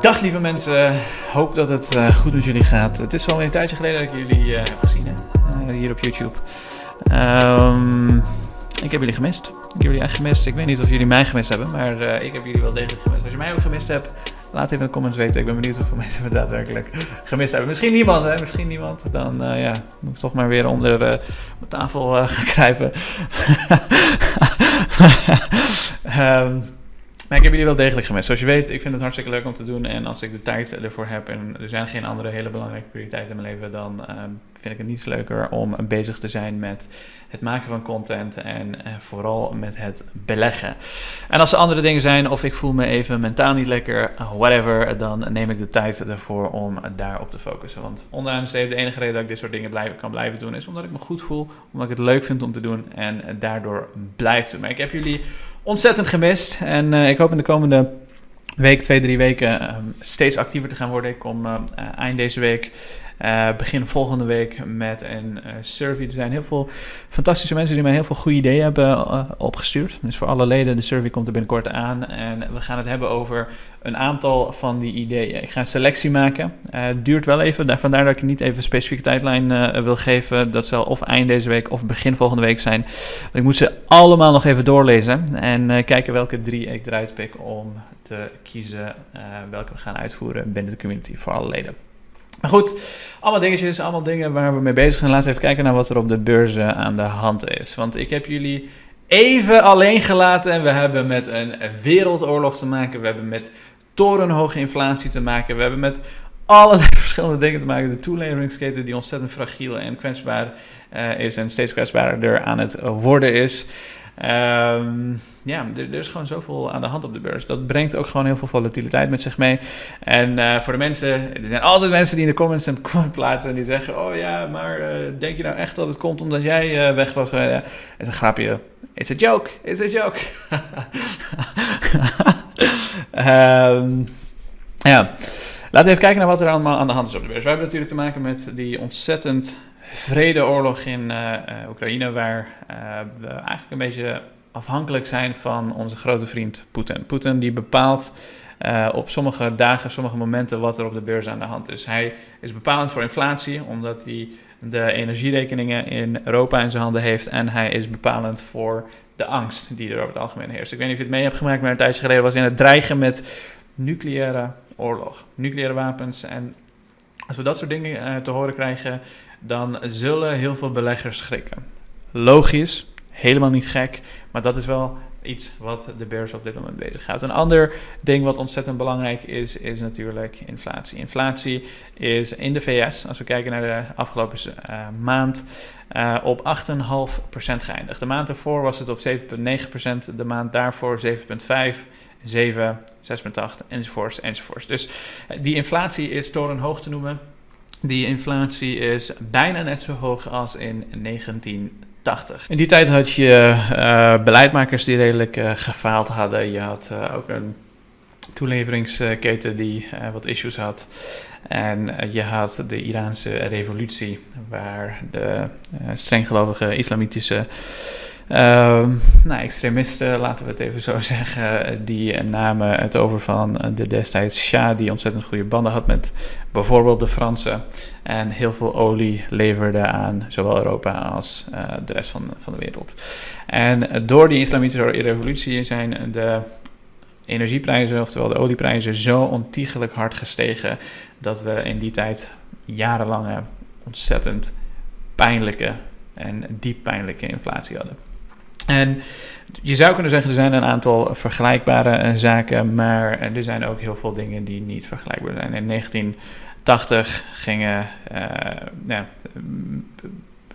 Dag lieve mensen, hoop dat het uh, goed met jullie gaat. Het is al een tijdje geleden dat ik jullie uh, heb gezien? Uh, hier op YouTube. Um, ik heb jullie gemist. Ik heb jullie echt gemist. Ik weet niet of jullie mij gemist hebben, maar ik heb jullie wel degelijk gemist. Als je mij ook gemist hebt, laat even in de comments weten. Ik ben benieuwd hoeveel mensen me daadwerkelijk gemist hebben. Misschien niemand, hè? Misschien niemand. Dan ja, moet ik toch maar weer onder mijn tafel gaan kruipen. um, ik heb jullie wel degelijk gemist. Zoals je weet, ik vind het hartstikke leuk om te doen. En als ik de tijd ervoor heb en er zijn geen andere hele belangrijke prioriteiten in mijn leven, dan uh, vind ik het niets leuker om bezig te zijn met het maken van content en uh, vooral met het beleggen. En als er andere dingen zijn of ik voel me even mentaal niet lekker, whatever, dan neem ik de tijd ervoor om daarop te focussen. Want onderaan de de enige reden dat ik dit soort dingen blijven, kan blijven doen is omdat ik me goed voel, omdat ik het leuk vind om te doen en daardoor blijf doen. Maar ik heb jullie ontzettend gemist. En uh, ik hoop in de komende week, twee, drie weken uh, steeds actiever te gaan worden. Ik kom uh, eind deze week uh, begin volgende week met een uh, survey. Er zijn heel veel fantastische mensen die mij heel veel goede ideeën hebben uh, opgestuurd. Dus voor alle leden, de survey komt er binnenkort aan. En we gaan het hebben over een aantal van die ideeën. Ik ga een selectie maken. Het duurt wel even, vandaar dat ik niet even een specifieke tijdlijn wil geven. Dat zal of eind deze week of begin volgende week zijn. Ik moet ze allemaal nog even doorlezen en kijken welke drie ik eruit pik om te kiezen welke we gaan uitvoeren binnen de community voor alle leden. Maar goed, allemaal dingetjes, allemaal dingen waar we mee bezig zijn. Laten we even kijken naar wat er op de beurzen aan de hand is. Want ik heb jullie even alleen gelaten en we hebben met een wereldoorlog te maken. We hebben met torenhoge inflatie te maken. We hebben met allerlei verschillende dingen te maken. De toeleveringsketen die ontzettend fragiel en kwetsbaar uh, is en steeds kwetsbaarder aan het worden is. Um, ja, er, is gewoon zoveel aan de hand op de beurs. Dat brengt ook gewoon heel veel volatiliteit met zich mee. En uh, voor de mensen, er zijn altijd mensen die in de comments een comment plaatsen en die zeggen: Oh ja, maar uh, denk je nou echt dat het komt omdat jij uh, weg was? Het is een grapje. It's a joke, it's a joke. um, ja, laten we even kijken naar wat er allemaal aan de hand is op de beurs. We hebben natuurlijk te maken met die ontzettend vredeoorlog in uh, Oekraïne, waar uh, we eigenlijk een beetje afhankelijk zijn van onze grote vriend Poetin. Poetin die bepaalt op sommige dagen, sommige momenten wat er op de beurs aan de hand is. Hij is bepalend voor inflatie, omdat hij de energierekeningen in Europa in zijn handen heeft. En hij is bepalend voor de angst die er over het algemeen heerst. Ik weet niet of je het mee hebt gemaakt, maar een tijdje geleden was in het dreigen met nucleaire oorlog, nucleaire wapens. En als we dat soort dingen te horen krijgen, dan zullen heel veel beleggers schrikken. Logisch, helemaal niet gek, maar dat is wel iets wat de beurs op dit moment bezighoudt. Een ander ding wat ontzettend belangrijk is, is natuurlijk inflatie. Inflatie is in de VS, als we kijken naar de afgelopen uh, maand, uh, op 8,5% geëindigd. De maand ervoor was het op 7,9%, de maand daarvoor 7,5%. 7, 6,8 enzovoorts enzovoorts. Dus die inflatie is torenhoog te noemen. Die inflatie is bijna net zo hoog als in 1980. In die tijd had je uh, beleidmakers die redelijk uh, gefaald hadden. Je had uh, ook een toeleveringsketen die wat issues had. En je had de Iraanse revolutie, waar de strenggelovige islamitische nou, extremisten, laten we het even zo zeggen, die namen het over van de destijds Shah, die ontzettend goede banden had met bijvoorbeeld de Fransen. En heel veel olie leverde aan zowel Europa als uh, de rest van, van de wereld. En door die islamitische revolutie zijn de energieprijzen, oftewel de olieprijzen, zo ontiegelijk hard gestegen dat we in die tijd jarenlange ontzettend pijnlijke en diep pijnlijke inflatie hadden. En je zou kunnen zeggen, er zijn een aantal vergelijkbare zaken, maar er zijn ook heel veel dingen die niet vergelijkbaar zijn. In 1980 gingen, ja,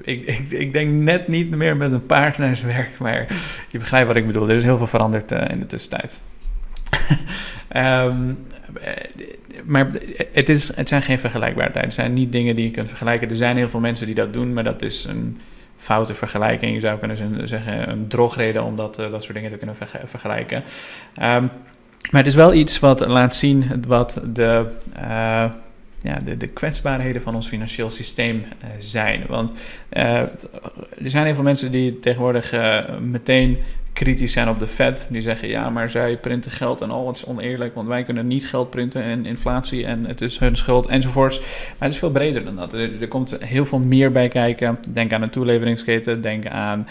ik, ik, ik, denk net niet meer met een paard naar zijn werk, maar je begrijpt wat ik bedoel. Er is heel veel veranderd uh, in de tussentijd. um, maar het, is, het zijn geen vergelijkbare tijden. Het zijn niet dingen die je kunt vergelijken. Er zijn heel veel mensen die dat doen, maar dat is een foute vergelijking. Je zou kunnen zeggen een drogreden om dat, dat soort dingen te kunnen vergelijken. Um, maar het is wel iets wat laat zien wat de, uh, ja, de, de, kwetsbaarheden van ons financieel systeem uh, zijn. Want er zijn heel veel mensen die tegenwoordig meteen kritisch zijn op de Fed. Die zeggen ja, maar zij printen geld en al, het is oneerlijk, want wij kunnen niet geld printen en inflatie en het is hun schuld enzovoorts. Maar het is veel breder dan dat. Er, komt heel veel meer bij kijken. Denk aan een toeleveringsketen, denk aan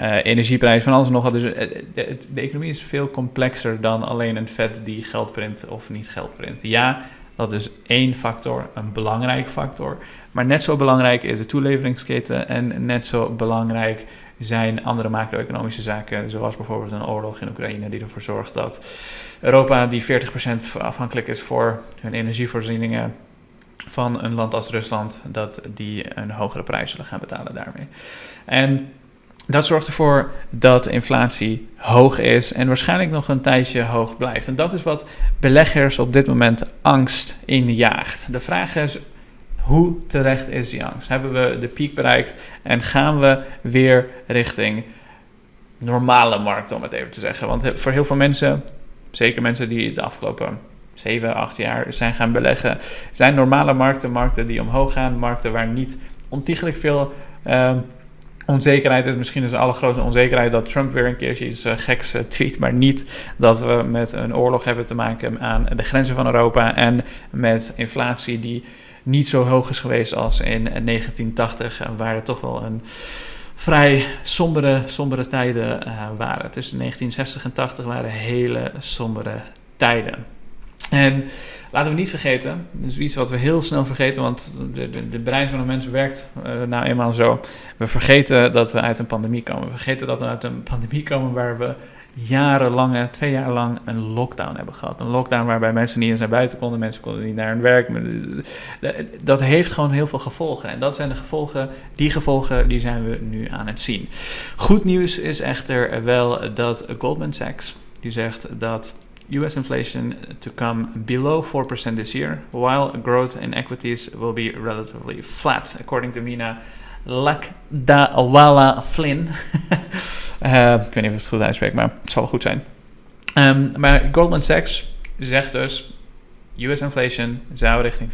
uh, energieprijs, van alles en nog wat. Dus de, de, economie is veel complexer dan alleen een Fed die geld print of niet geld print. Ja, dat is één factor, een belangrijk factor. Maar net zo belangrijk is de toeleveringsketen en net zo belangrijk zijn andere macro-economische zaken, zoals bijvoorbeeld een oorlog in Oekraïne, die ervoor zorgt dat Europa, die 40% afhankelijk is voor hun energievoorzieningen van een land als Rusland, dat die een hogere prijs zullen gaan betalen daarmee. En dat zorgt ervoor dat inflatie hoog is en waarschijnlijk nog een tijdje hoog blijft. En dat is wat beleggers op dit moment angst injaagt. De vraag is hoe terecht is die angst? Hebben we de piek bereikt en gaan we weer richting normale markt, om het even te zeggen? Want voor heel veel mensen, zeker mensen die de afgelopen 7, 8 jaar zijn gaan beleggen, zijn normale markten markten die omhoog gaan, markten waar niet ontiegelijk veel. Uh, onzekerheid is misschien is de allergrootste onzekerheid dat Trump weer een keertje iets uh, geks uh, tweet, maar niet dat we met een oorlog hebben te maken aan de grenzen van Europa en met inflatie die niet zo hoog is geweest als in 1980, waar het toch wel een vrij sombere, sombere tijden uh, waren. Tussen 1960 en 80 waren hele sombere tijden. En laten we niet vergeten, dus iets wat we heel snel vergeten, want de, de, de brein van een mens werkt uh, nou eenmaal zo. We vergeten dat we uit een pandemie komen. We vergeten dat we uit een pandemie komen waar we jarenlange, twee jaar lang een lockdown hebben gehad. Een lockdown waarbij mensen niet eens naar buiten konden, mensen konden niet naar hun werk. Dat heeft gewoon heel veel gevolgen. En dat zijn de gevolgen, die gevolgen, die zijn we nu aan het zien. Goed nieuws is echter wel dat Goldman Sachs, die zegt dat US inflation to come below 4% this year, while growth in equities will be relatively flat, according to Mina Lakdawala Flynn. uh, ik weet niet of het goed uitspreek, maar het zal goed zijn. Um, maar Goldman Sachs zegt dus: US inflation zou richting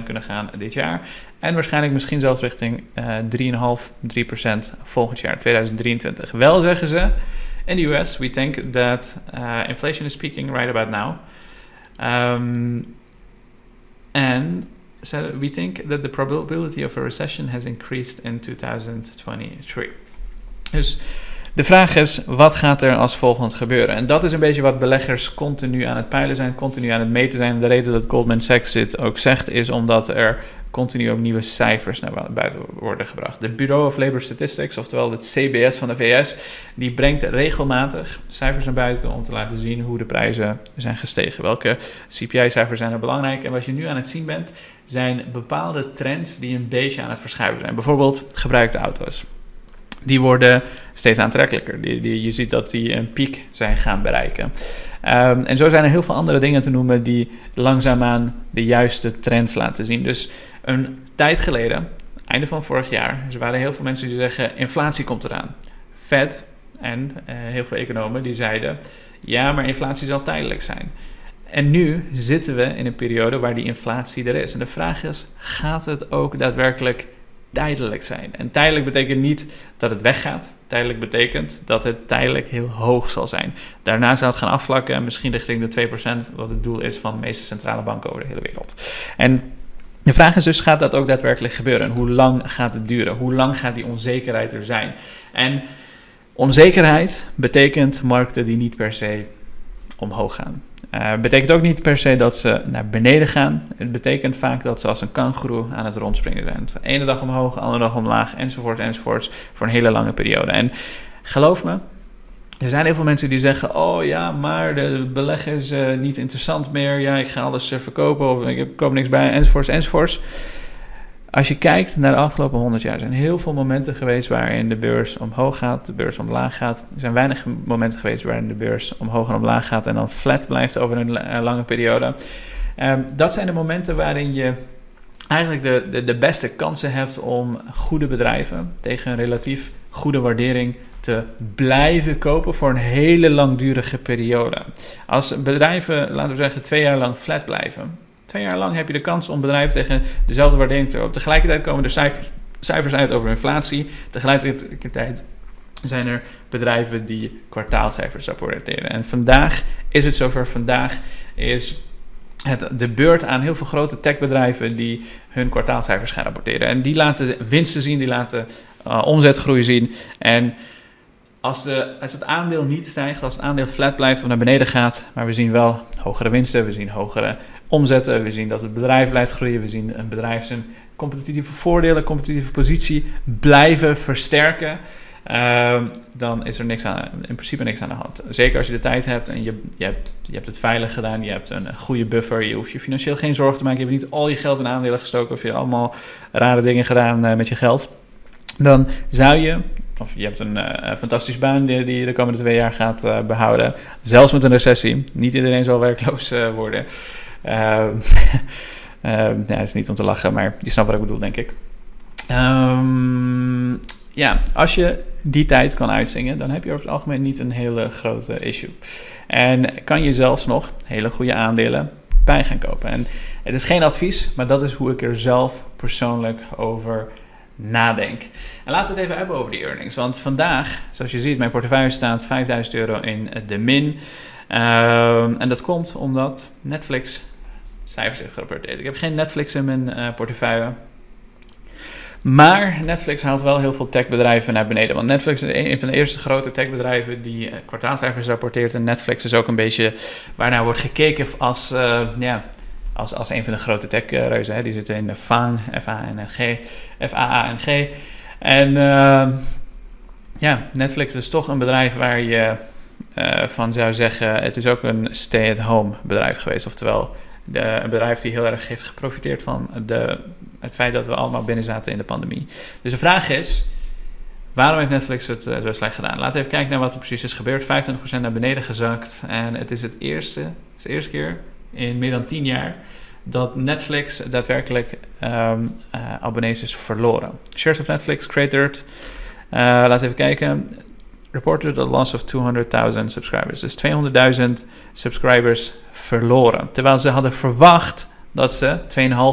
4% kunnen gaan dit jaar. En waarschijnlijk misschien zelfs richting uh, 3,5, 3% volgend jaar, 2023. Wel zeggen ze in de US, we think that uh, inflation is peaking right about now. And so we think that the probability of a recession has increased in 2023. Dus de vraag is, wat gaat er als volgend gebeuren? En dat is een beetje wat beleggers continu aan het peilen zijn, continu aan het meten zijn. De reden dat Goldman Sachs dit ook zegt, is omdat er continu ook nieuwe cijfers naar buiten worden gebracht. De Bureau of Labor Statistics, oftewel het CBS van de VS, die brengt regelmatig cijfers naar buiten om te laten zien hoe de prijzen zijn gestegen. Welke CPI-cijfers zijn er belangrijk? En wat je nu aan het zien bent, zijn bepaalde trends die een beetje aan het verschuiven zijn. Bijvoorbeeld gebruikte auto's. Die worden steeds aantrekkelijker. Die, die, je ziet dat die een piek zijn gaan bereiken. Um, en zo zijn er heel veel andere dingen te noemen die langzaamaan de juiste trends laten zien. Dus een tijd geleden, einde van vorig jaar, er waren heel veel mensen die zeggen: inflatie komt eraan. Fed en uh, heel veel economen die zeiden: ja, maar inflatie zal tijdelijk zijn. En nu zitten we in een periode waar die inflatie er is. En de vraag is: gaat het ook daadwerkelijk tijdelijk zijn? En tijdelijk betekent niet dat het weggaat. Tijdelijk betekent dat het tijdelijk heel hoog zal zijn. Daarna zal het gaan afvlakken en misschien richting de 2%, wat het doel is van de meeste centrale banken over de hele wereld. En de vraag is dus, gaat dat ook daadwerkelijk gebeuren? En hoe lang gaat het duren? Hoe lang gaat die onzekerheid er zijn? En onzekerheid betekent markten die niet per se omhoog gaan. Uh, betekent ook niet per se dat ze naar beneden gaan. Het betekent vaak dat ze als een kangoeroe aan het rondspringen zijn. De ene dag omhoog, de andere dag omlaag, enzovoort, enzovoort. Voor een hele lange periode. En geloof me, er zijn heel veel mensen die zeggen: Oh ja, maar de beleggen is uh, niet interessant meer. Ja, ik ga alles uh, verkopen of ik koop niks bij, enzovoorts, enzovoorts. Als je kijkt naar de afgelopen 100 jaar, zijn heel veel momenten geweest waarin de beurs omhoog gaat, de beurs omlaag gaat. Er zijn weinig momenten geweest waarin de beurs omhoog en omlaag gaat en dan flat blijft over een lange periode. Um, dat zijn de momenten waarin je eigenlijk de, de, de beste kansen hebt om goede bedrijven tegen een relatief goede waardering te blijven kopen voor een hele langdurige periode. Als bedrijven, laten we zeggen, twee jaar lang flat blijven, twee jaar lang heb je de kans om bedrijven tegen dezelfde waardering te kopen. Tegelijkertijd komen er cijfers, cijfers uit over inflatie. Tegelijkertijd zijn er bedrijven die kwartaalcijfers rapporteren. En vandaag is het zover. Vandaag is het de beurt aan heel veel grote techbedrijven die hun kwartaalcijfers gaan rapporteren. En die laten winsten zien, die laten uh, omzetgroei zien. En als, de, als het aandeel niet stijgt, als het aandeel flat blijft of naar beneden gaat, maar we zien wel hogere winsten, we zien hogere omzetten, we zien dat het bedrijf blijft groeien, we zien een bedrijf zijn competitieve voordelen, competitieve positie blijven versterken. Uh, dan is er niks aan, in principe niks aan de hand. Zeker als je de tijd hebt en je, je, hebt, je hebt het veilig gedaan, je hebt een goede buffer, je hoeft je financieel geen zorgen te maken, je hebt niet al je geld in aandelen gestoken of je allemaal rare dingen gedaan uh, met je geld. Dan zou je, of je hebt een uh, fantastische baan die, die, je de komende twee jaar gaat uh, behouden, zelfs met een recessie. Niet iedereen zal werkloos worden. Ehm, ja, het is niet om te lachen, maar je snapt wat ik bedoel, denk ik. Um, ja, als je die tijd kan uitzingen, dan heb je over het algemeen niet een hele grote issue. En kan je zelfs nog hele goede aandelen bij gaan kopen. En het is geen advies, maar dat is hoe ik er zelf persoonlijk over nadenk. En laten we het even hebben over die earnings. Want vandaag, zoals je ziet, mijn portefeuille staat 5000 euro in de min. En dat komt omdat Netflix cijfers heeft gerapporteerd. Ik heb geen Netflix in mijn uh, portefeuille. Maar Netflix haalt wel heel veel techbedrijven naar beneden. Want Netflix is een van de eerste grote techbedrijven die kwartaalcijfers rapporteert. En Netflix is ook een beetje waarnaar wordt gekeken als, uh, ja, als, als een van de grote techreuzen. Die zitten in de FAANG, F-A-N-G, F-A-A-N-G. En ja, Netflix is toch een bedrijf waar je van zou zeggen... het is ook een stay-at-home bedrijf geweest. Oftewel, de, een bedrijf die heel erg heeft geprofiteerd van de, het feit dat we allemaal binnen zaten in de pandemie. Dus de vraag is, waarom heeft Netflix het uh, zo slecht gedaan? Laten we even kijken naar wat er precies is gebeurd. 25% naar beneden gezakt. En het is het eerste, het is de eerste keer in meer dan 10 jaar dat Netflix daadwerkelijk um, uh, abonnees is verloren. Shares of Netflix, cratered. Uh, laten we even kijken reported a loss of 200.000 subscribers. Dus 200.000 subscribers verloren. Terwijl ze hadden verwacht dat ze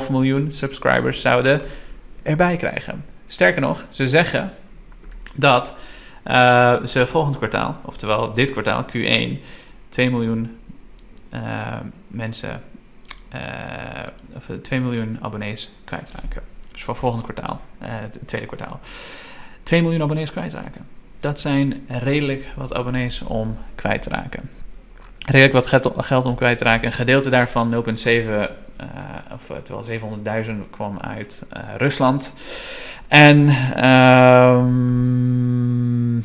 2,5 miljoen subscribers zouden erbij krijgen. Sterker nog, ze zeggen dat uh, ze volgend kwartaal, oftewel dit kwartaal, Q1, 2 miljoen uh, mensen, uh, of 2 miljoen abonnees kwijtraken. Dus voor volgend kwartaal, het tweede kwartaal. 2 miljoen abonnees kwijtraken dat zijn redelijk wat abonnees om kwijt te raken. Redelijk wat geld om kwijt te raken. Een gedeelte daarvan, 0,7, uh, of eh, terwijl 700.000 kwam uit uh, Rusland. En um,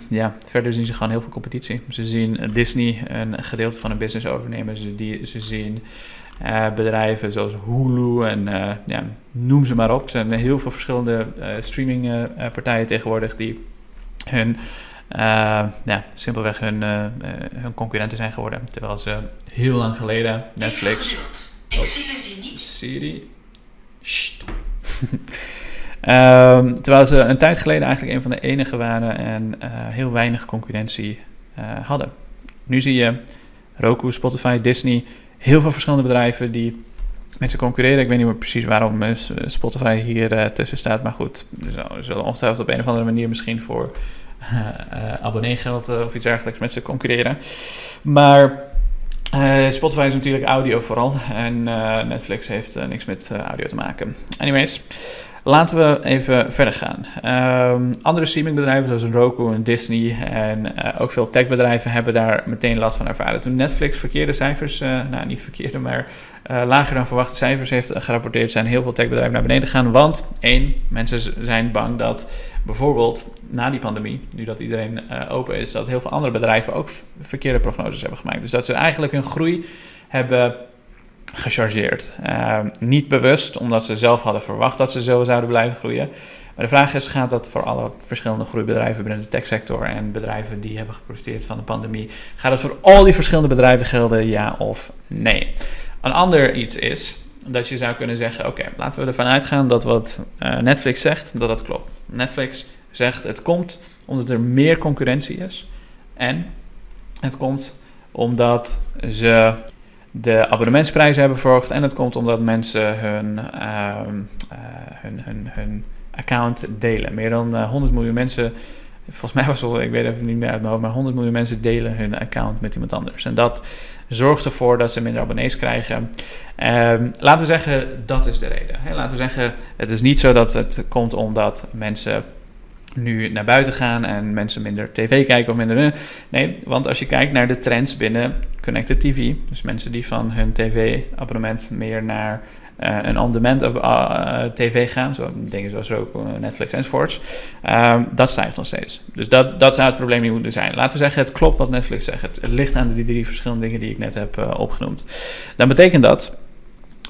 ja, verder zien ze gewoon heel veel competitie. Ze zien Disney een gedeelte van een business overnemen. Ze, die, ze zien uh, bedrijven zoals Hulu en uh, ja, noem ze maar op. Er zijn heel veel verschillende streamingpartijen tegenwoordig die hun, uh, ja, simpelweg hun, uh, hun concurrenten zijn geworden. Terwijl ze heel lang geleden Netflix. Ik zie ze niet. Siri. um, terwijl ze een tijd geleden eigenlijk een van de enige waren en uh, heel weinig concurrentie hadden. Nu zie je Roku, Spotify, Disney, heel veel verschillende bedrijven die met ze concurreren. Ik weet niet meer precies waarom Spotify hier uh, tussen staat. Maar goed, er zullen ongetwijfeld op een of andere manier misschien voor uh, abonneegeld of iets dergelijks met ze concurreren. Maar Spotify is natuurlijk audio vooral. En Netflix heeft niks met audio te maken. Anyways. Laten we even verder gaan. Um, andere streamingbedrijven zoals Roku en Disney en ook veel techbedrijven hebben daar meteen last van ervaren. Toen Netflix verkeerde cijfers, nou niet verkeerde, maar lager dan verwachte cijfers heeft gerapporteerd, zijn heel veel techbedrijven naar beneden gegaan. Want één, mensen zijn bang dat bijvoorbeeld na die pandemie, nu dat iedereen open is, dat heel veel andere bedrijven ook verkeerde prognoses hebben gemaakt. Dus dat ze eigenlijk hun groei hebben gechargeerd. Uh, niet bewust, omdat ze zelf hadden verwacht dat ze zo zouden blijven groeien. Maar de vraag is, gaat dat voor alle verschillende groeibedrijven binnen de techsector en bedrijven die hebben geprofiteerd van de pandemie, gaat dat voor al die verschillende bedrijven gelden, ja of nee? Een ander iets is dat je zou kunnen zeggen, oké, laten we ervan uitgaan dat wat uh, Netflix zegt, dat dat klopt. Netflix zegt, het komt omdat er meer concurrentie is en het komt omdat ze de abonnementsprijzen hebben verhoogd. En dat komt omdat mensen hun, uh, hun, hun, hun account delen. Meer dan 100 eh, miljoen mensen volgens mij was het, ik weet even niet meer uit mijn hoofd, maar 100 miljoen mensen delen hun account met iemand anders. En dat zorgt ervoor dat ze minder abonnees krijgen. Ehm, laten we zeggen, dat is de reden. laten we zeggen, het is niet zo dat het komt omdat mensen nu naar buiten gaan en mensen minder tv kijken of minder. Nee, want als je kijkt naar de trends binnen Connected TV, dus mensen die van hun tv-abonnement meer naar een on-demand uh, tv gaan, zo dingen zoals ook Netflix enzovoorts, uh, dat stijgt nog steeds. Dus dat, dat zou het probleem niet moeten zijn. Laten we zeggen, het klopt wat Netflix zegt. Het, ligt aan die drie verschillende dingen die ik net heb opgenoemd. Dan betekent dat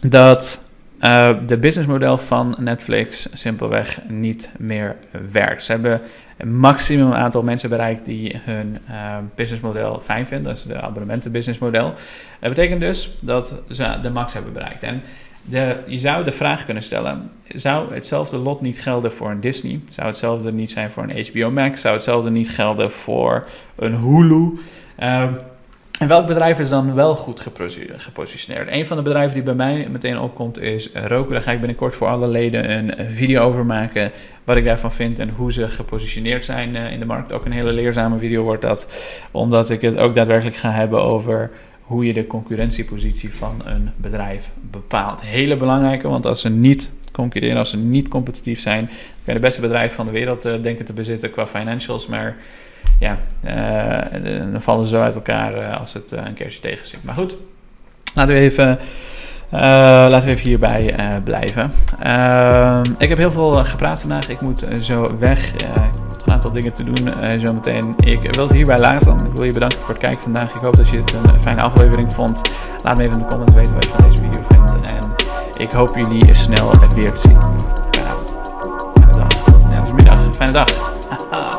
dat uh, de businessmodel van Netflix simpelweg niet meer werkt. Ze hebben een maximum aantal mensen bereikt die hun uh, businessmodel fijn vinden. Dat is de abonnementenbusinessmodel. Dat betekent dus dat ze de max hebben bereikt. En je zou de vraag kunnen stellen: zou hetzelfde lot niet gelden voor een Disney? Zou hetzelfde niet zijn voor een HBO Max? Zou hetzelfde niet gelden voor een Hulu? Uh, en welk bedrijf is dan wel goed gepositioneerd? Een van de bedrijven die bij mij meteen opkomt is Roku. Daar ga ik binnenkort voor alle leden een video over maken. Wat ik daarvan vind en hoe ze gepositioneerd zijn eh, in de markt. Ook een hele leerzame video wordt dat. Omdat ik het ook daadwerkelijk ga hebben over hoe je de concurrentiepositie van een bedrijf bepaalt. Hele belangrijke, want als ze niet concurreren, als ze niet competitief zijn, kan je de beste bedrijf van de wereld uh, denken te bezitten qua financials. Maar ja, uh, dan vallen ze zo uit elkaar als het een keertje tegen zit. Maar goed, laten we even. Laten we even hierbij blijven. Uh, ik heb heel veel gepraat vandaag. Ik moet zo weg. Aantal dingen te doen zo meteen. Ik wil het hierbij laten. Ik wil je bedanken voor het kijken vandaag. Ik hoop dat je het een fijne aflevering vond. Laat me even in de comments weten wat je van deze video vindt. En ik hoop jullie snel weer te zien. Fijne dag. Ja, dus middag. Fijne dag.